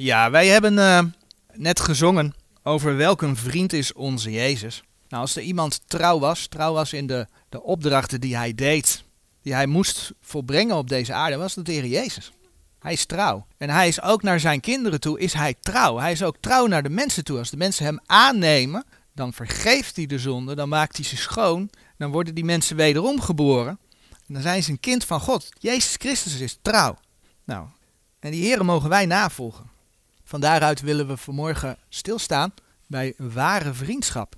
Ja, wij hebben eh, net gezongen over welk een vriend is onze Jezus. Nou, als er iemand trouw was, trouw was in de, de opdrachten die hij deed, die hij moest volbrengen op deze aarde, was het de Heer Jezus. Hij is trouw. En hij is ook naar zijn kinderen toe, is hij trouw. Hij is ook trouw naar de mensen toe. Als de mensen hem aannemen, dan vergeeft hij de zonde, dan maakt hij ze schoon, dan worden die mensen wederom geboren. En dan zijn ze een kind van God. Jezus Christus is trouw. Nou, en die heren mogen wij navolgen. Van daaruit willen we vanmorgen stilstaan bij ware vriendschap.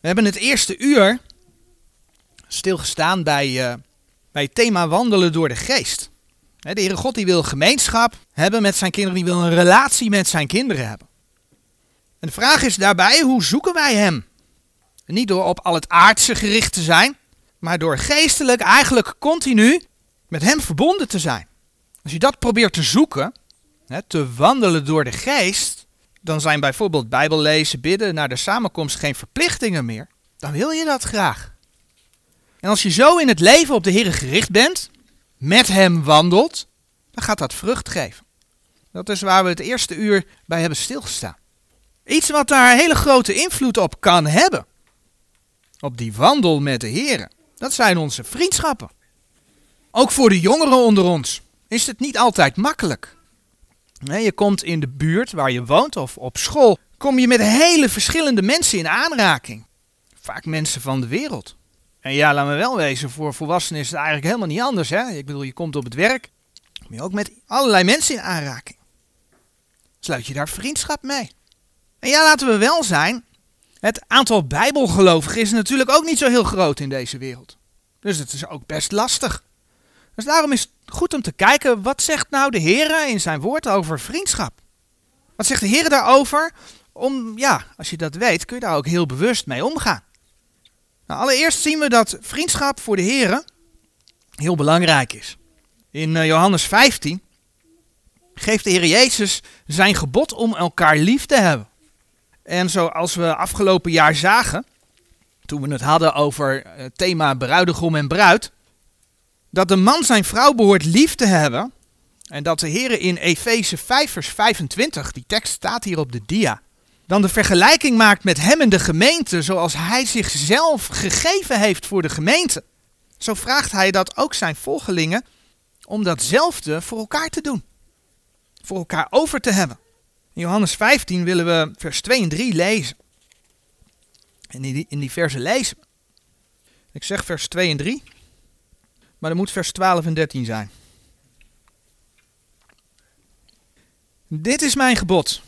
We hebben het eerste uur stilgestaan bij, uh, bij het thema wandelen door de geest. De Heere God die wil gemeenschap hebben met zijn kinderen, die wil een relatie met zijn kinderen hebben. En de vraag is daarbij, hoe zoeken wij hem? niet door op al het aardse gericht te zijn, maar door geestelijk eigenlijk continu met hem verbonden te zijn. Als je dat probeert te zoeken, te wandelen door de geest, dan zijn bijvoorbeeld bijbellezen, bidden, naar de samenkomst geen verplichtingen meer. Dan wil je dat graag. En als je zo in het leven op de Heer gericht bent, met Hem wandelt, dan gaat dat vrucht geven. Dat is waar we het eerste uur bij hebben stilgestaan. Iets wat daar hele grote invloed op kan hebben. Op die wandel met de Heer. Dat zijn onze vriendschappen. Ook voor de jongeren onder ons is het niet altijd makkelijk. Je komt in de buurt waar je woont of op school, kom je met hele verschillende mensen in aanraking. Vaak mensen van de wereld. En ja, laat me wel wezen, voor volwassenen is het eigenlijk helemaal niet anders. Hè? Ik bedoel, je komt op het werk, kom je ook met allerlei mensen in aanraking. Sluit je daar vriendschap mee? En ja, laten we wel zijn, het aantal bijbelgelovigen is natuurlijk ook niet zo heel groot in deze wereld. Dus het is ook best lastig. Dus daarom is het goed om te kijken, wat zegt nou de Heer in zijn woord over vriendschap? Wat zegt de Heer daarover? Om, ja, als je dat weet, kun je daar ook heel bewust mee omgaan. Nou, allereerst zien we dat vriendschap voor de Heer heel belangrijk is. In uh, Johannes 15 geeft de Heer Jezus zijn gebod om elkaar lief te hebben. En zoals we afgelopen jaar zagen, toen we het hadden over het thema bruidegom en bruid, dat de man zijn vrouw behoort lief te hebben. En dat de Heer in Efeze 5 vers 25, die tekst staat hier op de dia, dan de vergelijking maakt met hem en de gemeente zoals hij zichzelf gegeven heeft voor de gemeente. Zo vraagt hij dat ook zijn volgelingen om datzelfde voor elkaar te doen. Voor elkaar over te hebben. In Johannes 15 willen we vers 2 en 3 lezen. En in die, in die versen lezen Ik zeg vers 2 en 3. Maar dat moet vers 12 en 13 zijn. Dit is mijn gebod,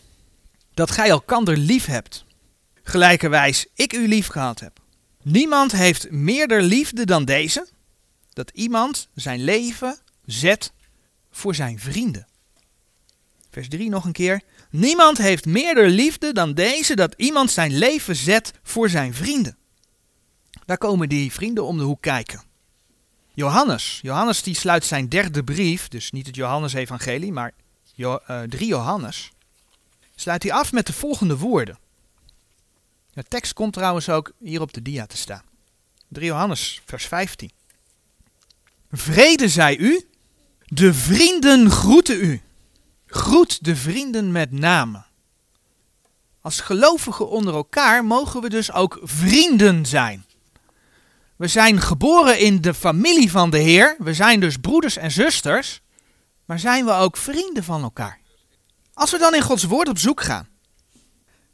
dat gij elkander lief hebt, gelijkerwijs ik u lief gehad heb. Niemand heeft meerder liefde dan deze, dat iemand zijn leven zet voor zijn vrienden. Vers 3 nog een keer. Niemand heeft meerder liefde dan deze, dat iemand zijn leven zet voor zijn vrienden. Daar komen die vrienden om de hoek kijken. Johannes. Johannes die sluit zijn derde brief, dus niet het Johannes-evangelie, maar jo, uh, 3 Johannes. Sluit hij af met de volgende woorden. De tekst komt trouwens ook hier op de dia te staan. 3 Johannes, vers 15. Vrede zij u, de vrienden groeten u. Groet de vrienden met name. Als gelovigen onder elkaar mogen we dus ook vrienden zijn. We zijn geboren in de familie van de Heer. We zijn dus broeders en zusters. Maar zijn we ook vrienden van elkaar? Als we dan in Gods woord op zoek gaan,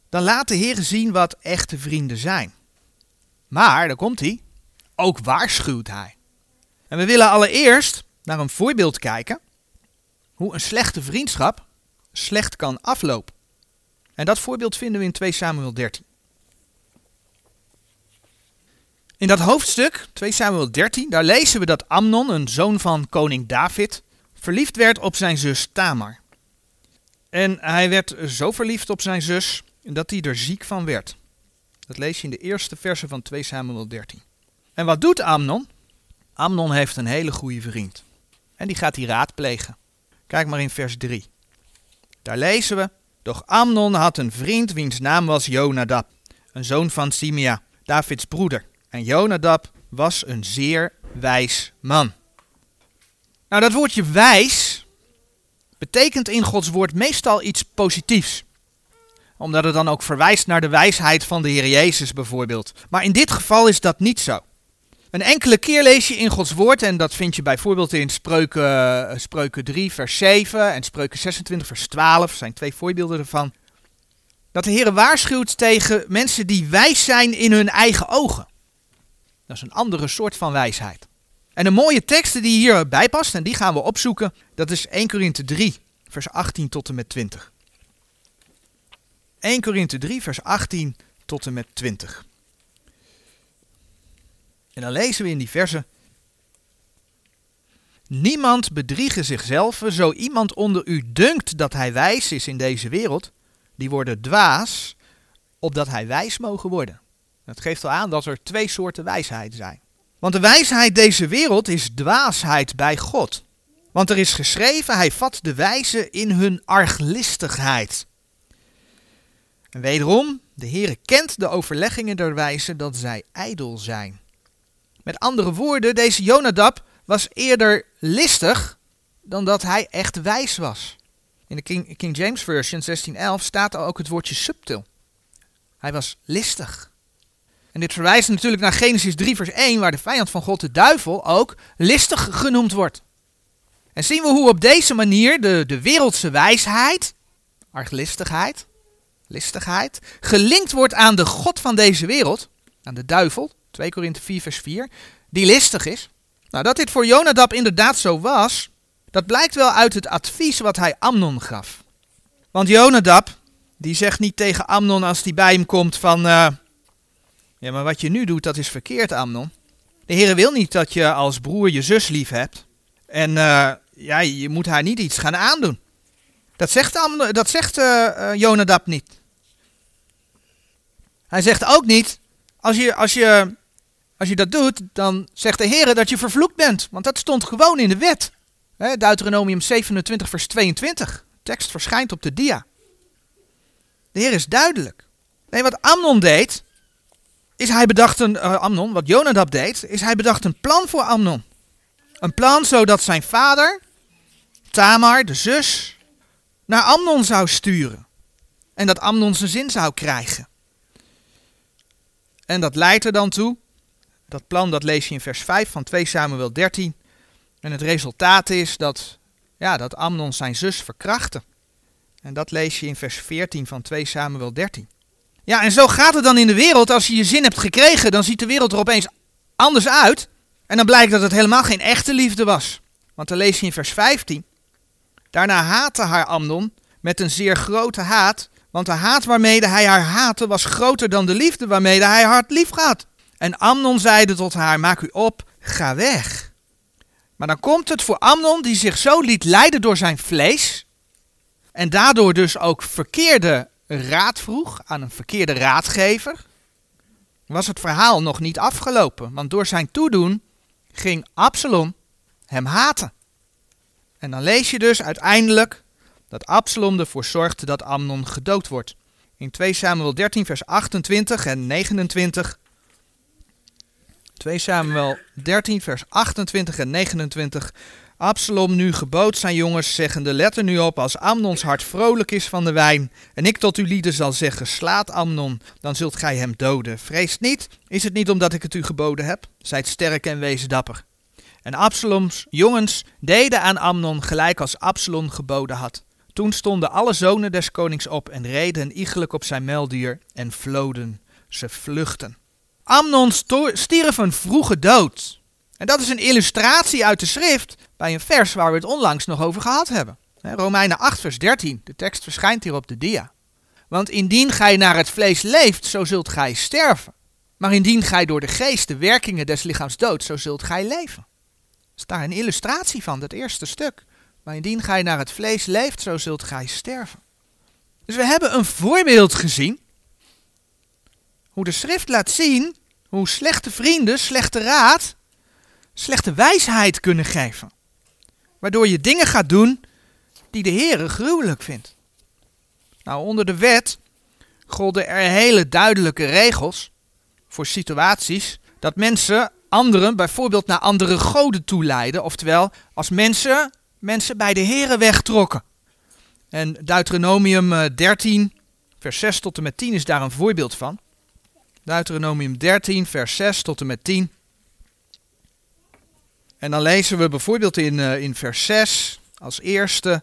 dan laat de Heer zien wat echte vrienden zijn. Maar, daar komt hij, ook waarschuwt hij. En we willen allereerst naar een voorbeeld kijken hoe een slechte vriendschap slecht kan aflopen. En dat voorbeeld vinden we in 2 Samuel 13. In dat hoofdstuk, 2 Samuel 13, daar lezen we dat Amnon, een zoon van koning David, verliefd werd op zijn zus Tamar. En hij werd zo verliefd op zijn zus dat hij er ziek van werd. Dat lees je in de eerste verse van 2 Samuel 13. En wat doet Amnon? Amnon heeft een hele goede vriend. En die gaat hij raadplegen. Kijk maar in vers 3. Daar lezen we: Doch Amnon had een vriend wiens naam was Jonadab, een zoon van Simea, Davids broeder. En Jonadab was een zeer wijs man. Nou, dat woordje wijs betekent in Gods woord meestal iets positiefs. Omdat het dan ook verwijst naar de wijsheid van de Heer Jezus bijvoorbeeld. Maar in dit geval is dat niet zo. Een enkele keer lees je in Gods woord, en dat vind je bijvoorbeeld in Spreuken, eh, Spreuken 3, vers 7 en Spreuken 26, vers 12, zijn twee voorbeelden ervan. Dat de Heer waarschuwt tegen mensen die wijs zijn in hun eigen ogen. Dat is een andere soort van wijsheid. En een mooie tekst die hierbij past, en die gaan we opzoeken, dat is 1 Korinthe 3, vers 18 tot en met 20. 1 Korinthe 3, vers 18 tot en met 20. En dan lezen we in die verse. Niemand bedriege zichzelf, zo iemand onder u dunkt dat hij wijs is in deze wereld, die worden dwaas, opdat hij wijs mogen worden. Dat geeft al aan dat er twee soorten wijsheid zijn. Want de wijsheid deze wereld is dwaasheid bij God. Want er is geschreven, hij vat de wijze in hun arglistigheid. En wederom, de Heere kent de overleggingen der wijzen dat zij ijdel zijn. Met andere woorden, deze Jonadab was eerder listig dan dat hij echt wijs was. In de King, King James Version 1611 staat ook het woordje subtil. Hij was listig. En dit verwijst natuurlijk naar Genesis 3 vers 1, waar de vijand van God, de duivel, ook listig genoemd wordt. En zien we hoe op deze manier de, de wereldse wijsheid, arglistigheid, listigheid, gelinkt wordt aan de God van deze wereld, aan de duivel, 2 Korinthe 4 vers 4, die listig is. Nou, dat dit voor Jonadab inderdaad zo was, dat blijkt wel uit het advies wat hij Amnon gaf. Want Jonadab, die zegt niet tegen Amnon als hij bij hem komt van, uh, ja maar wat je nu doet dat is verkeerd Amnon. De Heer wil niet dat je als broer je zus lief hebt. En uh, ja, je moet haar niet iets gaan aandoen. Dat zegt, Amnon, dat zegt uh, Jonadab niet. Hij zegt ook niet, als je, als je als je dat doet, dan zegt de Heer dat je vervloekt bent. Want dat stond gewoon in de wet. Deuteronomium 27, vers 22. De tekst verschijnt op de dia. De Heer is duidelijk. Nee, wat Amnon deed, is hij bedacht een, uh, Amnon, wat Jonadab deed, is hij bedacht een plan voor Amnon. Een plan zodat zijn vader, Tamar, de zus, naar Amnon zou sturen. En dat Amnon zijn zin zou krijgen. En dat leidt er dan toe dat plan dat lees je in vers 5 van 2 Samuel 13. En het resultaat is dat, ja, dat Amnon zijn zus verkrachtte. En dat lees je in vers 14 van 2 Samuel 13. Ja, en zo gaat het dan in de wereld. Als je je zin hebt gekregen, dan ziet de wereld er opeens anders uit. En dan blijkt dat het helemaal geen echte liefde was. Want dan lees je in vers 15. Daarna haatte haar Amnon met een zeer grote haat. Want de haat waarmede hij haar haatte was groter dan de liefde waarmede hij haar lief had. En Amnon zeide tot haar: Maak u op, ga weg. Maar dan komt het voor Amnon, die zich zo liet leiden door zijn vlees. En daardoor dus ook verkeerde raad vroeg aan een verkeerde raadgever. Was het verhaal nog niet afgelopen, want door zijn toedoen ging Absalom hem haten. En dan lees je dus uiteindelijk dat Absalom ervoor zorgde dat Amnon gedood wordt. In 2 Samuel 13, vers 28 en 29 2 Samuel 13, vers 28 en 29. Absalom nu gebood zijn jongens, zeggende: Let er nu op, als Amnons hart vrolijk is van de wijn, en ik tot uw lieden zal zeggen: Slaat Amnon, dan zult gij hem doden. Vrees niet, is het niet omdat ik het u geboden heb? Zijt sterk en wees dapper. En Absaloms jongens deden aan Amnon gelijk als Absalom geboden had. Toen stonden alle zonen des konings op en reden iegelijk op zijn meldier en vloden. Ze vluchten. Amnon stierf een vroege dood. En dat is een illustratie uit de schrift bij een vers waar we het onlangs nog over gehad hebben. Romeinen 8, vers 13. De tekst verschijnt hier op de dia. Want indien gij naar het vlees leeft, zo zult gij sterven. Maar indien gij door de geest de werkingen des lichaams doodt, zo zult gij leven. Dat is daar een illustratie van, dat eerste stuk. Maar indien gij naar het vlees leeft, zo zult gij sterven. Dus we hebben een voorbeeld gezien hoe de schrift laat zien hoe slechte vrienden slechte raad, slechte wijsheid kunnen geven. Waardoor je dingen gaat doen die de Heere gruwelijk vindt. Nou, onder de wet golden er hele duidelijke regels voor situaties dat mensen anderen bijvoorbeeld naar andere goden toeleiden. Oftewel, als mensen mensen bij de Heere wegtrokken. En Deuteronomium 13, eh, vers 6 tot en met 10 is daar een voorbeeld van. Deuteronomium 13, vers 6 tot en met 10. En dan lezen we bijvoorbeeld in, uh, in vers 6 als eerste.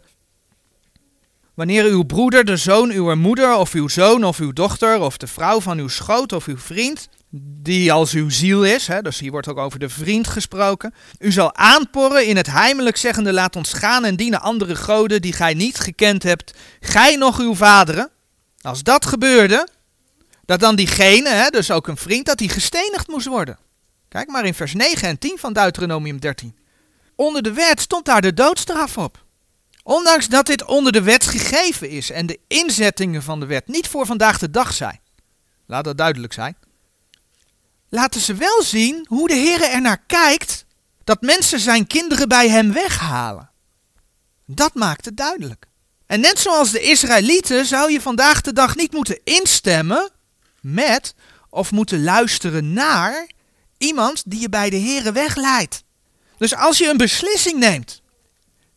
Wanneer uw broeder, de zoon uw moeder, of uw zoon of uw dochter, of de vrouw van uw schoot of uw vriend, die als uw ziel is, hè, dus hier wordt ook over de vriend gesproken, u zal aanporren in het heimelijk zeggende, laat ons gaan en dienen andere goden die gij niet gekend hebt, gij nog uw vaderen. Als dat gebeurde, dat dan diegene, hè, dus ook een vriend, dat die gestenigd moest worden. Kijk maar in vers 9 en 10 van Deuteronomium 13. Onder de wet stond daar de doodstraf op. Ondanks dat dit onder de wet gegeven is en de inzettingen van de wet niet voor vandaag de dag zijn. Laat dat duidelijk zijn. Laten ze wel zien hoe de Heer er naar kijkt dat mensen zijn kinderen bij hem weghalen. Dat maakt het duidelijk. En net zoals de Israëlieten zou je vandaag de dag niet moeten instemmen met of moeten luisteren naar iemand die je bij de Heer wegleidt. Dus als je een beslissing neemt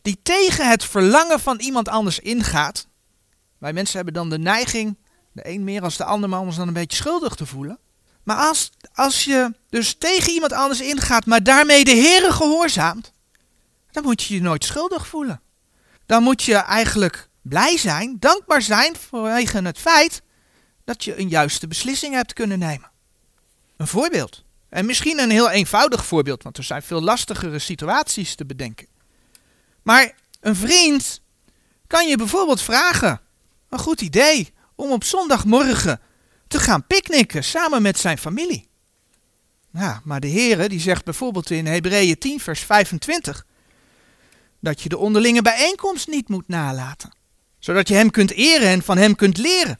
die tegen het verlangen van iemand anders ingaat. Wij mensen hebben dan de neiging, de een meer als de ander, maar ons dan een beetje schuldig te voelen. Maar als, als je dus tegen iemand anders ingaat, maar daarmee de Heeren gehoorzaamt, dan moet je je nooit schuldig voelen. Dan moet je eigenlijk blij zijn, dankbaar zijn vanwege het feit dat je een juiste beslissing hebt kunnen nemen. Een voorbeeld. En misschien een heel eenvoudig voorbeeld, want er zijn veel lastigere situaties te bedenken. Maar een vriend kan je bijvoorbeeld vragen, een goed idee, om op zondagmorgen te gaan picknicken samen met zijn familie. Ja, maar de Heere die zegt bijvoorbeeld in Hebreeën 10 vers 25 dat je de onderlinge bijeenkomst niet moet nalaten, zodat je hem kunt eren en van hem kunt leren.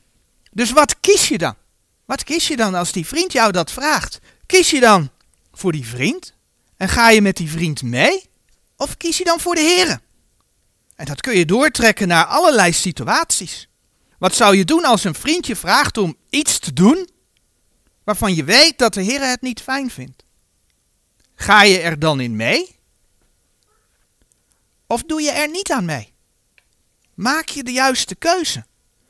Dus wat kies je dan? Wat kies je dan als die vriend jou dat vraagt? Kies je dan voor die vriend en ga je met die vriend mee? Of kies je dan voor de Heer? En dat kun je doortrekken naar allerlei situaties. Wat zou je doen als een vriendje vraagt om iets te doen waarvan je weet dat de Heer het niet fijn vindt? Ga je er dan in mee? Of doe je er niet aan mee? Maak je de juiste keuze?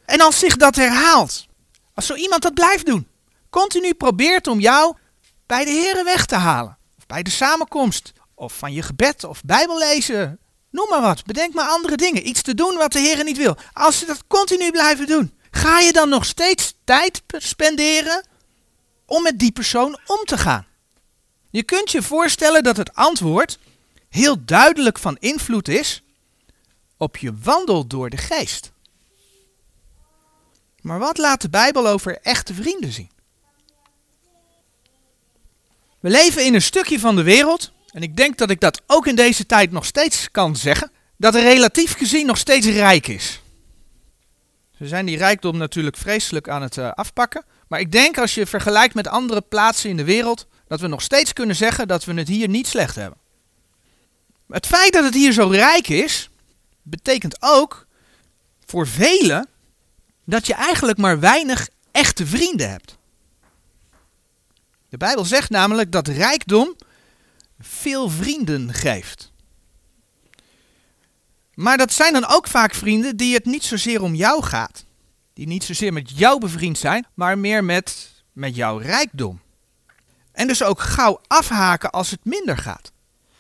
En als zich dat herhaalt, als zo iemand dat blijft doen, continu probeert om jou bij de Heer weg te halen, of bij de samenkomst, of van je gebed of Bijbel lezen. Noem maar wat. Bedenk maar andere dingen. Iets te doen wat de Heer niet wil. Als ze dat continu blijven doen, ga je dan nog steeds tijd spenderen om met die persoon om te gaan? Je kunt je voorstellen dat het antwoord heel duidelijk van invloed is op je wandel door de geest. Maar wat laat de Bijbel over echte vrienden zien? We leven in een stukje van de wereld en ik denk dat ik dat ook in deze tijd nog steeds kan zeggen, dat er relatief gezien nog steeds rijk is. Ze zijn die rijkdom natuurlijk vreselijk aan het uh, afpakken. Maar ik denk als je vergelijkt met andere plaatsen in de wereld, dat we nog steeds kunnen zeggen dat we het hier niet slecht hebben. Het feit dat het hier zo rijk is, betekent ook voor velen dat je eigenlijk maar weinig echte vrienden hebt. De Bijbel zegt namelijk dat rijkdom veel vrienden geeft. Maar dat zijn dan ook vaak vrienden die het niet zozeer om jou gaat. Die niet zozeer met jou bevriend zijn, maar meer met, met jouw rijkdom. En dus ook gauw afhaken als het minder gaat.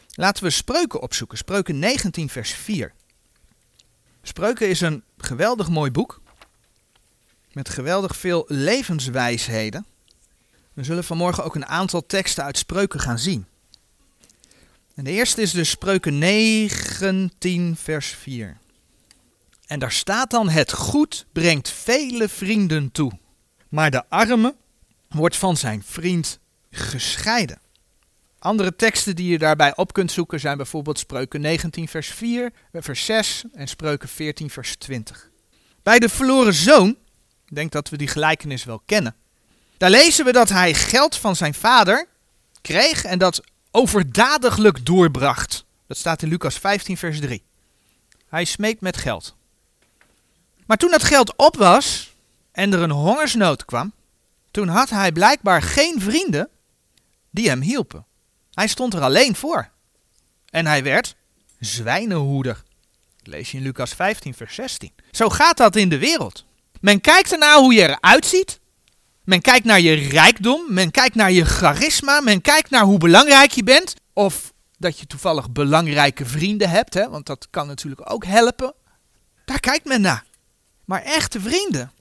Laten we spreuken opzoeken. Spreuken 19, vers 4. Spreuken is een geweldig mooi boek. Met geweldig veel levenswijsheden. We zullen vanmorgen ook een aantal teksten uit spreuken gaan zien. En de eerste is dus Spreuken 19, vers 4. En daar staat dan: Het goed brengt vele vrienden toe, maar de arme wordt van zijn vriend gescheiden. Andere teksten die je daarbij op kunt zoeken zijn bijvoorbeeld Spreuken 19, vers 4, vers 6 en Spreuken 14, vers 20. Bij de verloren zoon, ik denk dat we die gelijkenis wel kennen, daar lezen we dat hij geld van zijn vader kreeg en dat overdadiglijk doorbracht. Dat staat in Lucas 15, vers 3. Hij smeekt met geld. Maar toen dat geld op was en er een hongersnood kwam, toen had hij blijkbaar geen vrienden die hem hielpen. Hij stond er alleen voor. En hij werd zwijnenhoeder. Dat lees je in Lucas 15, vers 16. Zo gaat dat in de wereld. Men kijkt ernaar hoe je eruit ziet. Men kijkt naar je rijkdom. Men kijkt naar je charisma. Men kijkt naar hoe belangrijk je bent. Of dat je toevallig belangrijke vrienden hebt, hè, want dat kan natuurlijk ook helpen. Daar kijkt men naar. Maar echte vrienden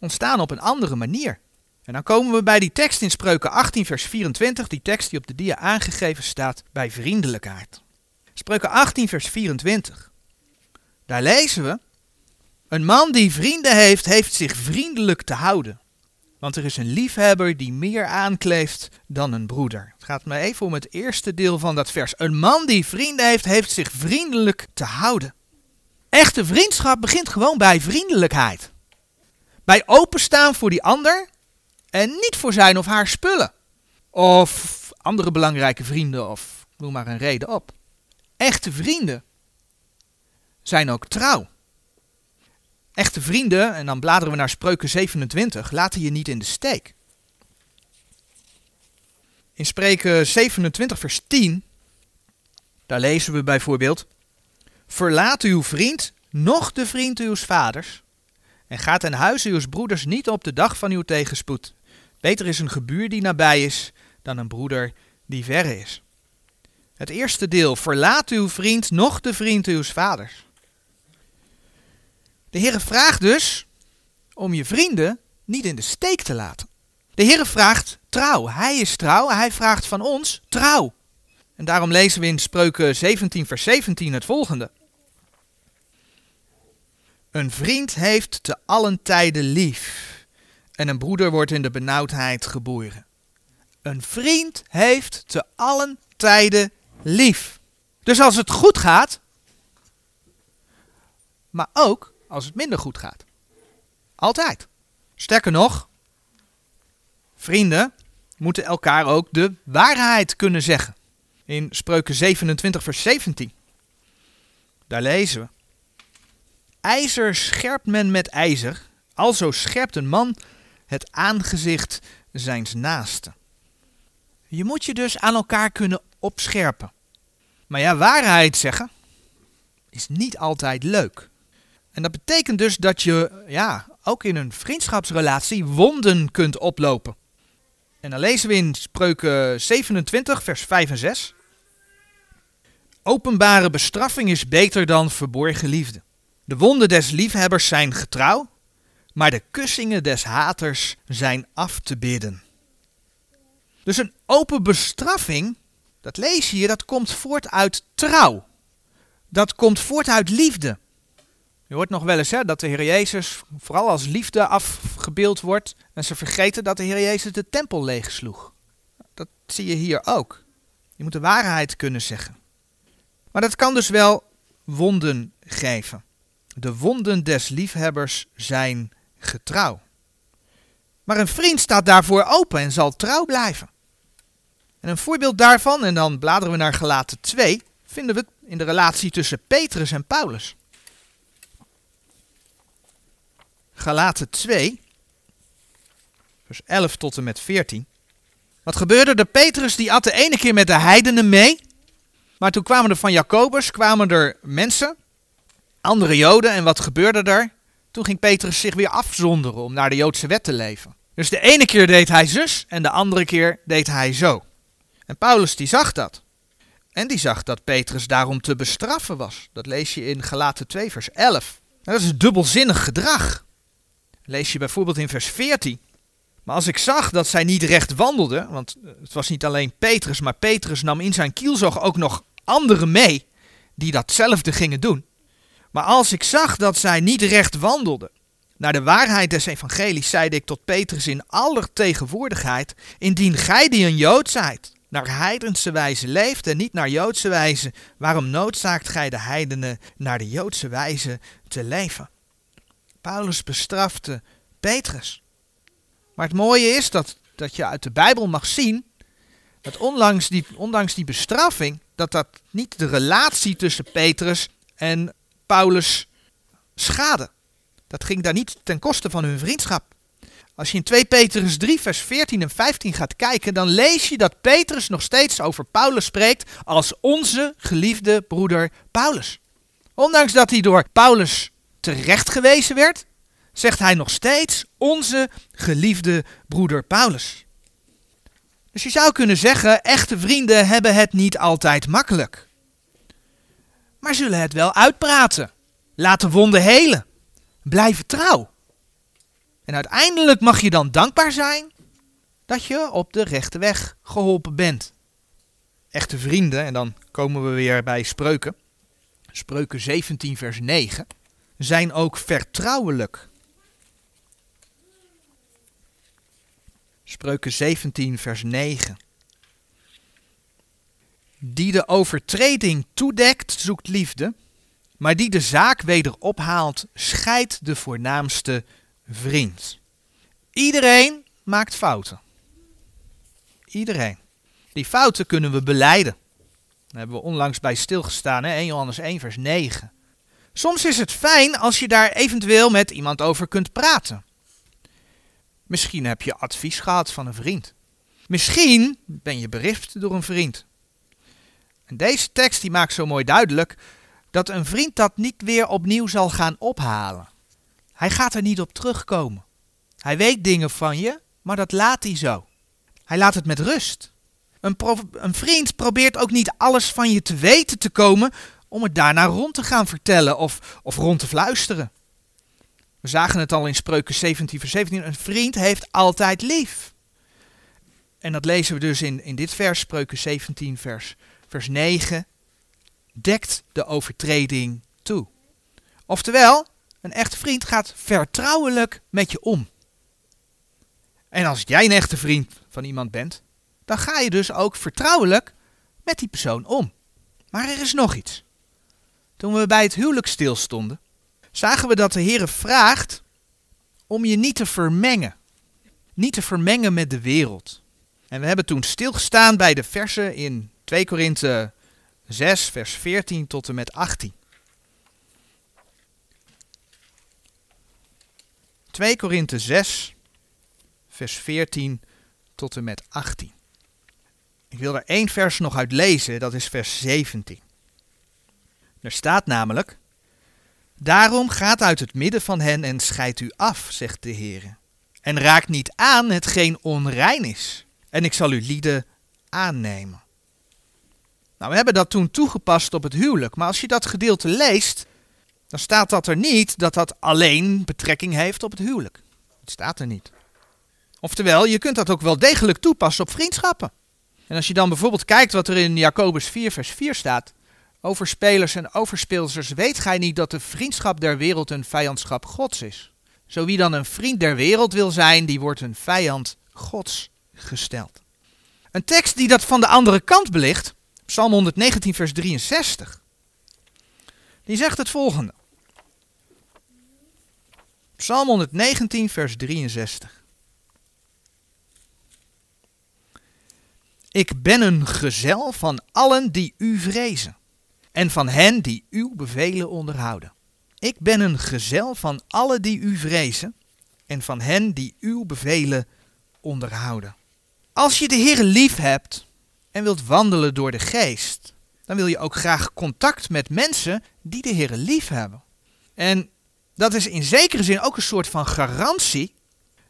ontstaan op een andere manier. En dan komen we bij die tekst in Spreuken 18, vers 24, die tekst die op de dia aangegeven staat bij vriendelijkheid. Spreuken 18, vers 24. Daar lezen we: Een man die vrienden heeft, heeft zich vriendelijk te houden. Want er is een liefhebber die meer aankleeft dan een broeder. Het gaat me even om het eerste deel van dat vers. Een man die vrienden heeft, heeft zich vriendelijk te houden. Echte vriendschap begint gewoon bij vriendelijkheid. Bij openstaan voor die ander en niet voor zijn of haar spullen. Of andere belangrijke vrienden of noem maar een reden op. Echte vrienden zijn ook trouw. Echte vrienden, en dan bladeren we naar Spreuken 27, laten je niet in de steek. In Spreuken 27, vers 10, daar lezen we bijvoorbeeld: Verlaat uw vriend, noch de vriend uws vaders, en gaat ten huize uws broeders niet op de dag van uw tegenspoed. Beter is een gebuur die nabij is, dan een broeder die verre is. Het eerste deel, verlaat uw vriend, noch de vriend uws vaders. De Heere vraagt dus om je vrienden niet in de steek te laten. De Heere vraagt trouw. Hij is trouw. Hij vraagt van ons trouw. En daarom lezen we in Spreuken 17, vers 17 het volgende. Een vriend heeft te allen tijden lief. En een broeder wordt in de benauwdheid geboren. Een vriend heeft te allen tijden lief. Dus als het goed gaat, maar ook als het minder goed gaat. Altijd. Sterker nog, vrienden moeten elkaar ook de waarheid kunnen zeggen. In Spreuken 27, vers 17. Daar lezen we. IJzer scherpt men met ijzer, alzo scherpt een man het aangezicht zijns naasten. Je moet je dus aan elkaar kunnen opscherpen. Maar ja, waarheid zeggen is niet altijd leuk. En dat betekent dus dat je ja, ook in een vriendschapsrelatie wonden kunt oplopen. En dan lezen we in Spreuken 27, vers 5 en 6. Openbare bestraffing is beter dan verborgen liefde. De wonden des liefhebbers zijn getrouw, maar de kussingen des haters zijn af te bidden. Dus een open bestraffing, dat lees je hier, dat komt voort uit trouw. Dat komt voort uit liefde. Je hoort nog wel eens hè, dat de Heer Jezus vooral als liefde afgebeeld wordt. En ze vergeten dat de Heer Jezus de tempel leegsloeg. Dat zie je hier ook. Je moet de waarheid kunnen zeggen. Maar dat kan dus wel wonden geven. De wonden des liefhebbers zijn getrouw. Maar een vriend staat daarvoor open en zal trouw blijven. En een voorbeeld daarvan, en dan bladeren we naar Gelaten 2, vinden we in de relatie tussen Petrus en Paulus. Galaten 2, vers 11 tot en met 14. Wat gebeurde er? Petrus die at de ene keer met de heidenen mee. Maar toen kwamen er van Jacobus, kwamen er mensen, andere joden. En wat gebeurde er? Toen ging Petrus zich weer afzonderen om naar de Joodse wet te leven. Dus de ene keer deed hij zus en de andere keer deed hij zo. En Paulus die zag dat. En die zag dat Petrus daarom te bestraffen was. Dat lees je in Galaten 2 vers 11. Dat is dubbelzinnig gedrag. Lees je bijvoorbeeld in vers 14. Maar als ik zag dat zij niet recht wandelden, want het was niet alleen Petrus, maar Petrus nam in zijn kielzog ook nog anderen mee die datzelfde gingen doen. Maar als ik zag dat zij niet recht wandelden, naar de waarheid des evangelies, zeide ik tot Petrus in aller tegenwoordigheid, indien gij die een Jood zijt, naar heidense wijze leeft en niet naar Joodse wijze, waarom noodzaakt gij de heidenen naar de Joodse wijze te leven? Paulus bestrafte Petrus. Maar het mooie is dat, dat je uit de Bijbel mag zien dat ondanks die, ondanks die bestraffing, dat dat niet de relatie tussen Petrus en Paulus schade. Dat ging daar niet ten koste van hun vriendschap. Als je in 2 Petrus 3, vers 14 en 15 gaat kijken, dan lees je dat Petrus nog steeds over Paulus spreekt als onze geliefde broeder Paulus. Ondanks dat hij door Paulus terecht gewezen werd, zegt hij nog steeds onze geliefde broeder Paulus. Dus je zou kunnen zeggen, echte vrienden hebben het niet altijd makkelijk. Maar zullen het wel uitpraten, laten wonden helen, blijven trouw. En uiteindelijk mag je dan dankbaar zijn dat je op de rechte weg geholpen bent. Echte vrienden, en dan komen we weer bij spreuken. Spreuken 17, vers 9. Zijn ook vertrouwelijk. Spreuken 17, vers 9. Die de overtreding toedekt, zoekt liefde. Maar die de zaak weder ophaalt, scheidt de voornaamste vriend. Iedereen maakt fouten. Iedereen. Die fouten kunnen we beleiden. Daar hebben we onlangs bij stilgestaan, hè? 1 Johannes 1, vers 9. Soms is het fijn als je daar eventueel met iemand over kunt praten. Misschien heb je advies gehad van een vriend. Misschien ben je berispt door een vriend. En deze tekst die maakt zo mooi duidelijk dat een vriend dat niet weer opnieuw zal gaan ophalen. Hij gaat er niet op terugkomen. Hij weet dingen van je, maar dat laat hij zo. Hij laat het met rust. Een, een, vriend probeert ook niet alles van je te weten te komen om het daarna rond te gaan vertellen of, of rond te fluisteren. We zagen het al in Spreuken 17, vers 17. Een vriend heeft altijd lief. En dat lezen we dus in, in dit vers, Spreuken 17, vers, vers 9. Dekt de overtreding toe. Oftewel, een echte vriend gaat vertrouwelijk met je om. En als jij een echte vriend van iemand bent, dan ga je dus ook vertrouwelijk met die persoon om. Maar er is nog iets. Toen we bij het huwelijk stilstonden, zagen we dat de Heer vraagt om je niet te vermengen. Niet te vermengen met de wereld. En we hebben toen stilgestaan bij de versen in 2 Korinthe 6, vers 14 tot en met 18. 2 Korinthe 6, vers 14 tot en met 18. Ik wil er één vers nog uit lezen, dat is vers 17. Er staat namelijk: Daarom gaat uit het midden van hen en scheidt u af, zegt de Heer. En raakt niet aan hetgeen onrein is. En ik zal uw lieden aannemen. Nou, we hebben dat toen toegepast op het huwelijk. Maar als je dat gedeelte leest, dan staat dat er niet dat dat alleen betrekking heeft op het huwelijk. Het staat er niet. Oftewel, je kunt dat ook wel degelijk toepassen op vriendschappen. En als je dan bijvoorbeeld kijkt wat er in Jacobus 4, vers 4 staat. Over spelers en overspeelsters weet gij niet dat de vriendschap der wereld een vijandschap Gods is. Zo wie dan een vriend der wereld wil zijn, die wordt een vijand Gods gesteld. Een tekst die dat van de andere kant belicht, Psalm 119, vers 63. Die zegt het volgende. Psalm 119, vers 63. Ik ben een gezel van allen die u vrezen en van hen die uw bevelen onderhouden. Ik ben een gezel van allen die u vrezen en van hen die uw bevelen onderhouden. Als je de Heer lief hebt en wilt wandelen door de geest, dan wil je ook graag contact met mensen die de Heer lief hebben. En dat is in zekere zin ook een soort van garantie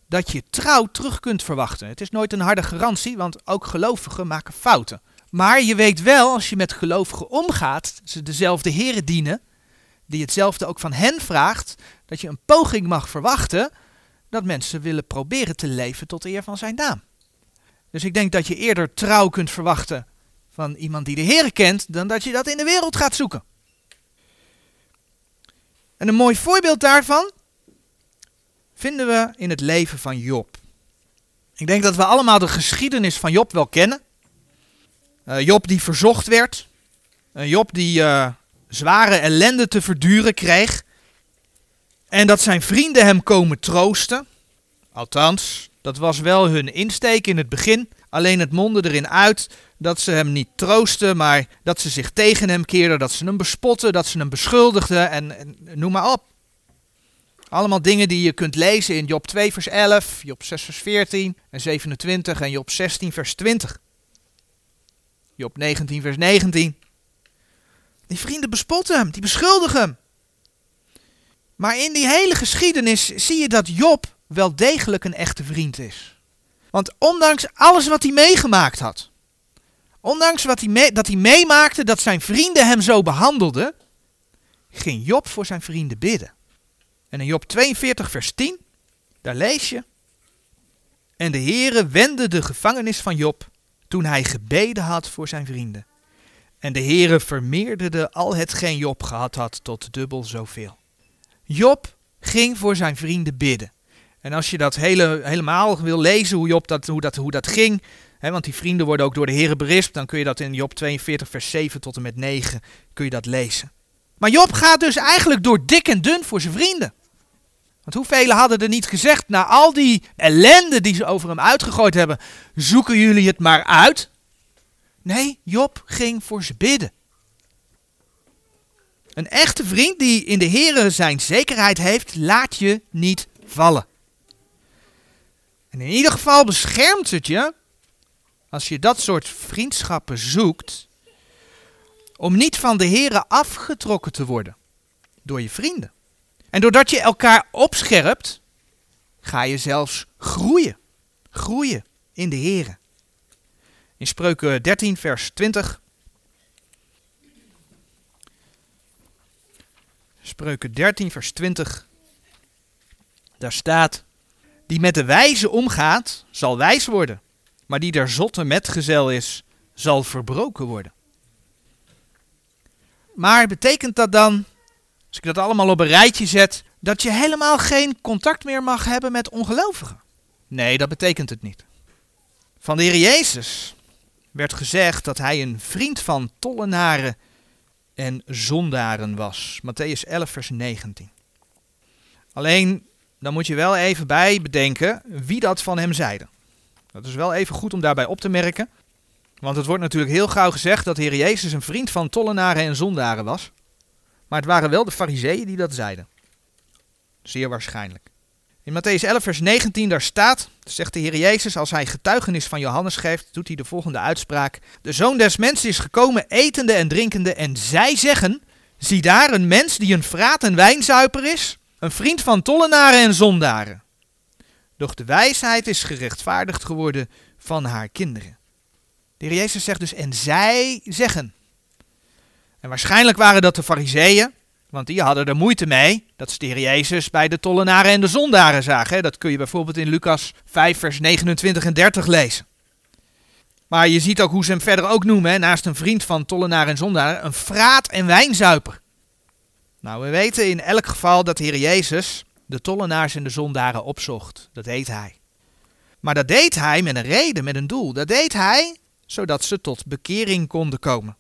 dat je trouw terug kunt verwachten. Het is nooit een harde garantie, want ook gelovigen maken fouten. Maar je weet wel, als je met gelovigen omgaat, ze dezelfde heren dienen, die hetzelfde ook van hen vraagt, dat je een poging mag verwachten dat mensen willen proberen te leven tot eer van zijn naam. Dus ik denk dat je eerder trouw kunt verwachten van iemand die de Heer kent, dan dat je dat in de wereld gaat zoeken. En een mooi voorbeeld daarvan vinden we in het leven van Job. Ik denk dat we allemaal de geschiedenis van Job wel kennen. Uh, Job die verzocht werd. Uh, Job die uh, zware ellende te verduren kreeg. En dat zijn vrienden hem komen troosten. Althans, dat was wel hun insteek in het begin. Alleen het mondde erin uit dat ze hem niet troosten, maar dat ze zich tegen hem keerden, dat ze hem bespotten, dat ze hem beschuldigden en, en noem maar op. Allemaal dingen die je kunt lezen in Job 2 vers 11, Job 6 vers 14 en 27 en Job 16 vers 20. Job 19 vers 19. Die vrienden bespotten hem, die beschuldigen hem. Maar in die hele geschiedenis zie je dat Job wel degelijk een echte vriend is. Want ondanks alles wat hij meegemaakt had, ondanks wat hij dat hij meemaakte dat zijn vrienden hem zo behandelden, ging Job voor zijn vrienden bidden. En in Job 42, vers 10, daar lees je. En de Heere wendde de gevangenis van Job toen hij gebeden had voor zijn vrienden. En de Heere vermeerderde al hetgeen Job gehad had tot dubbel zoveel. Job ging voor zijn vrienden bidden. En als je dat hele, helemaal wil lezen, hoe, Job dat, hoe, dat, hoe dat ging, hè, want die vrienden worden ook door de Heere berispt, dan kun je dat in Job 42, vers 7 tot en met 9, kun je dat lezen. Maar Job gaat dus eigenlijk door dik en dun voor zijn vrienden. Want hoeveel hadden er niet gezegd, na al die ellende die ze over hem uitgegooid hebben, zoeken jullie het maar uit? Nee, Job ging voor ze bidden. Een echte vriend die in de Here zijn zekerheid heeft, laat je niet vallen. En in ieder geval beschermt het je, als je dat soort vriendschappen zoekt, om niet van de Here afgetrokken te worden door je vrienden. En doordat je elkaar opscherpt, ga je zelfs groeien. Groeien in de Here. In Spreuken 13, vers 20. Spreuken 13, vers 20. Daar staat: Die met de wijze omgaat, zal wijs worden. Maar die der zotte metgezel is, zal verbroken worden. Maar betekent dat dan, als ik dat allemaal op een rijtje zet, dat je helemaal geen contact meer mag hebben met ongelovigen? Nee, dat betekent het niet. Van de Heer Jezus werd gezegd dat hij een vriend van tollenaren en zondaren was. Matthäus 11, vers 19. Alleen, dan moet je wel even bij bedenken wie dat van hem zeide. Dat is wel even goed om daarbij op te merken. Want het wordt natuurlijk heel gauw gezegd dat de Heer Jezus een vriend van tollenaren en zondaren was. Maar het waren wel de fariseeën die dat zeiden. Zeer waarschijnlijk. In Matthäus 11, vers 19, daar staat, zegt de Heer Jezus, als hij getuigenis van Johannes geeft, doet hij de volgende uitspraak. De zoon des mensen is gekomen etende en drinkende en zij zeggen, zie daar een mens die een vraat en wijnzuiper is, een vriend van tollenaren en zondaren. Doch de wijsheid is gerechtvaardigd geworden van haar kinderen. De Heer Jezus zegt dus, en zij zeggen. Waarschijnlijk waren dat de fariseeën, want die hadden er moeite mee dat ze de Heer Jezus bij de tollenaren en de zondaren zagen. Dat kun je bijvoorbeeld in Lucas 5, vers 29 en 30 lezen. Maar je ziet ook hoe ze hem verder ook noemen, naast een vriend van tollenaren en zondaren, een fraat en wijnzuiper. Nou, we weten in elk geval dat de Heer Jezus de tollenaars en de zondaren opzocht. Dat deed hij. Maar dat deed hij met een reden, met een doel. Dat deed hij zodat ze tot bekering konden komen.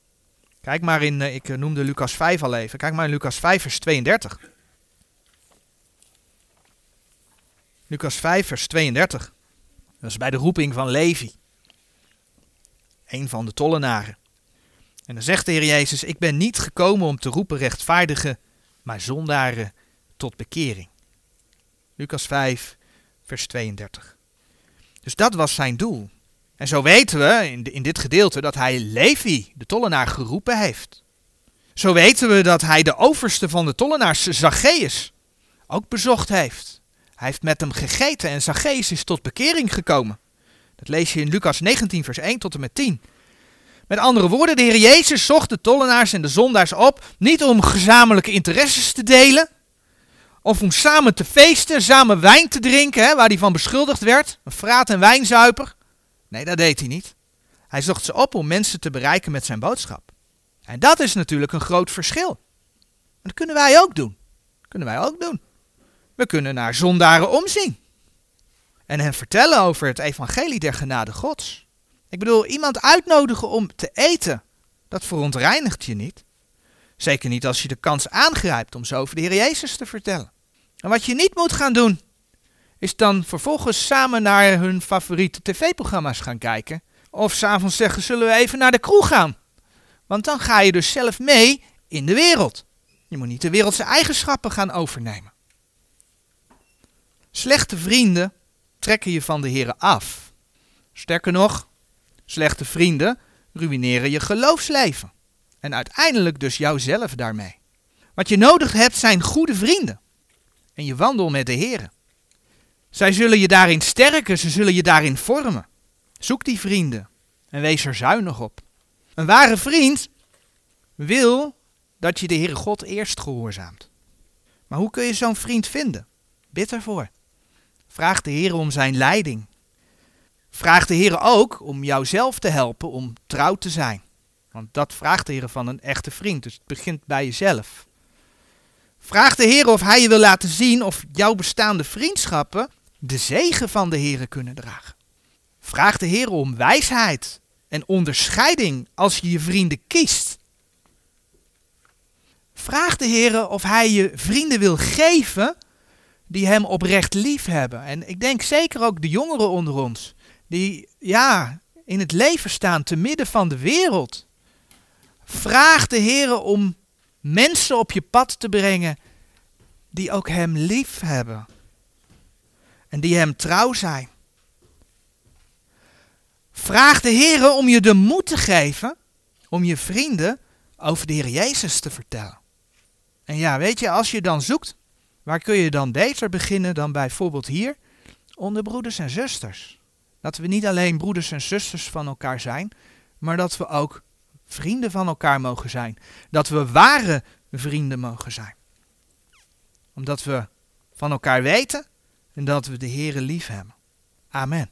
Kijk maar in, eh, ik noemde Lucas 5 al even. Kijk maar in Lucas 5, vers 32. Lucas 5, vers 32. Dat is bij de roeping van Levi. Een van de tollenaren. En dan zegt de Heer Jezus: Ik ben niet gekomen om te roepen rechtvaardigen, maar zondaren tot bekering. Lucas 5, vers 32. Dus dat was zijn doel. En zo weten we in, in dit gedeelte dat hij Levi, de tollenaar, geroepen heeft. Zo weten we dat hij de overste van de tollenaars, Zacchaeus, ook bezocht heeft. Hij heeft met hem gegeten en Zacchaeus is tot bekering gekomen. Dat lees je in Lucas 19, vers 1 tot en met 10. Met andere woorden, de Heer Jezus zocht de tollenaars en de zondaars op, niet om gezamenlijke interesses te delen, of om samen te feesten, samen wijn te drinken, waar hij van beschuldigd werd, een fraat- en wijnzuiper. Nee, dat deed hij niet. Hij zocht ze op om mensen te bereiken met zijn boodschap. En dat is natuurlijk een groot verschil. Dat kunnen wij ook doen. Dat kunnen wij ook doen. We kunnen naar zondaren omzien. En hen vertellen over het evangelie der genade gods. Ik bedoel, iemand uitnodigen om te eten, dat verontreinigt je niet. Zeker niet als je de kans aangrijpt om zo over de Heer Jezus te vertellen. En wat je niet moet gaan doen, is dan vervolgens samen naar hun favoriete tv-programma's gaan kijken. Of s'avonds zeggen, zullen we even naar de kroeg gaan? Want dan ga je dus zelf mee in de wereld. Je moet niet de wereldse eigenschappen gaan overnemen. Slechte vrienden trekken je van de Heren af. Sterker nog, slechte vrienden ruïneren je geloofsleven. En uiteindelijk dus jouzelf daarmee. Wat je nodig hebt zijn goede vrienden. en je wandel met de Heer. Zij zullen je daarin sterken, ze zullen je daarin vormen. Zoek die vrienden en wees er zuinig op. Een ware vriend wil dat je de Heere God eerst gehoorzaamt. Maar hoe kun je zo'n vriend vinden? Bid ervoor. Vraag de Heer om zijn leiding. Vraag de Heer ook om jouzelf te helpen om trouw te zijn. Want dat vraagt de Heer van een echte vriend. Dus het begint bij jezelf. Vraag de Heer of Hij je wil laten zien of jouw bestaande vriendschappen de zegen van de Heer kunnen dragen. Vraag de Heer om wijsheid en onderscheiding als je je vrienden kiest. Vraag de Heer of Hij je vrienden wil geven die Hem oprecht lief hebben. En ik denk zeker ook de jongeren onder ons, die ja, in het leven staan te midden van de wereld. Vraag de Heer om mensen op je pad te brengen die ook Hem lief hebben. En die Hem trouw zijn. Vraag de Heer om je de moed te geven om je vrienden over de Heer Jezus te vertellen. En ja, weet je, als je dan zoekt, waar kun je dan beter beginnen dan bijvoorbeeld hier? Onder broeders en zusters. Dat we niet alleen broeders en zusters van elkaar zijn, maar dat we ook vrienden van elkaar mogen zijn. Dat we ware vrienden mogen zijn. Omdat we van elkaar weten en dat we de Heere lief hebben. Amen.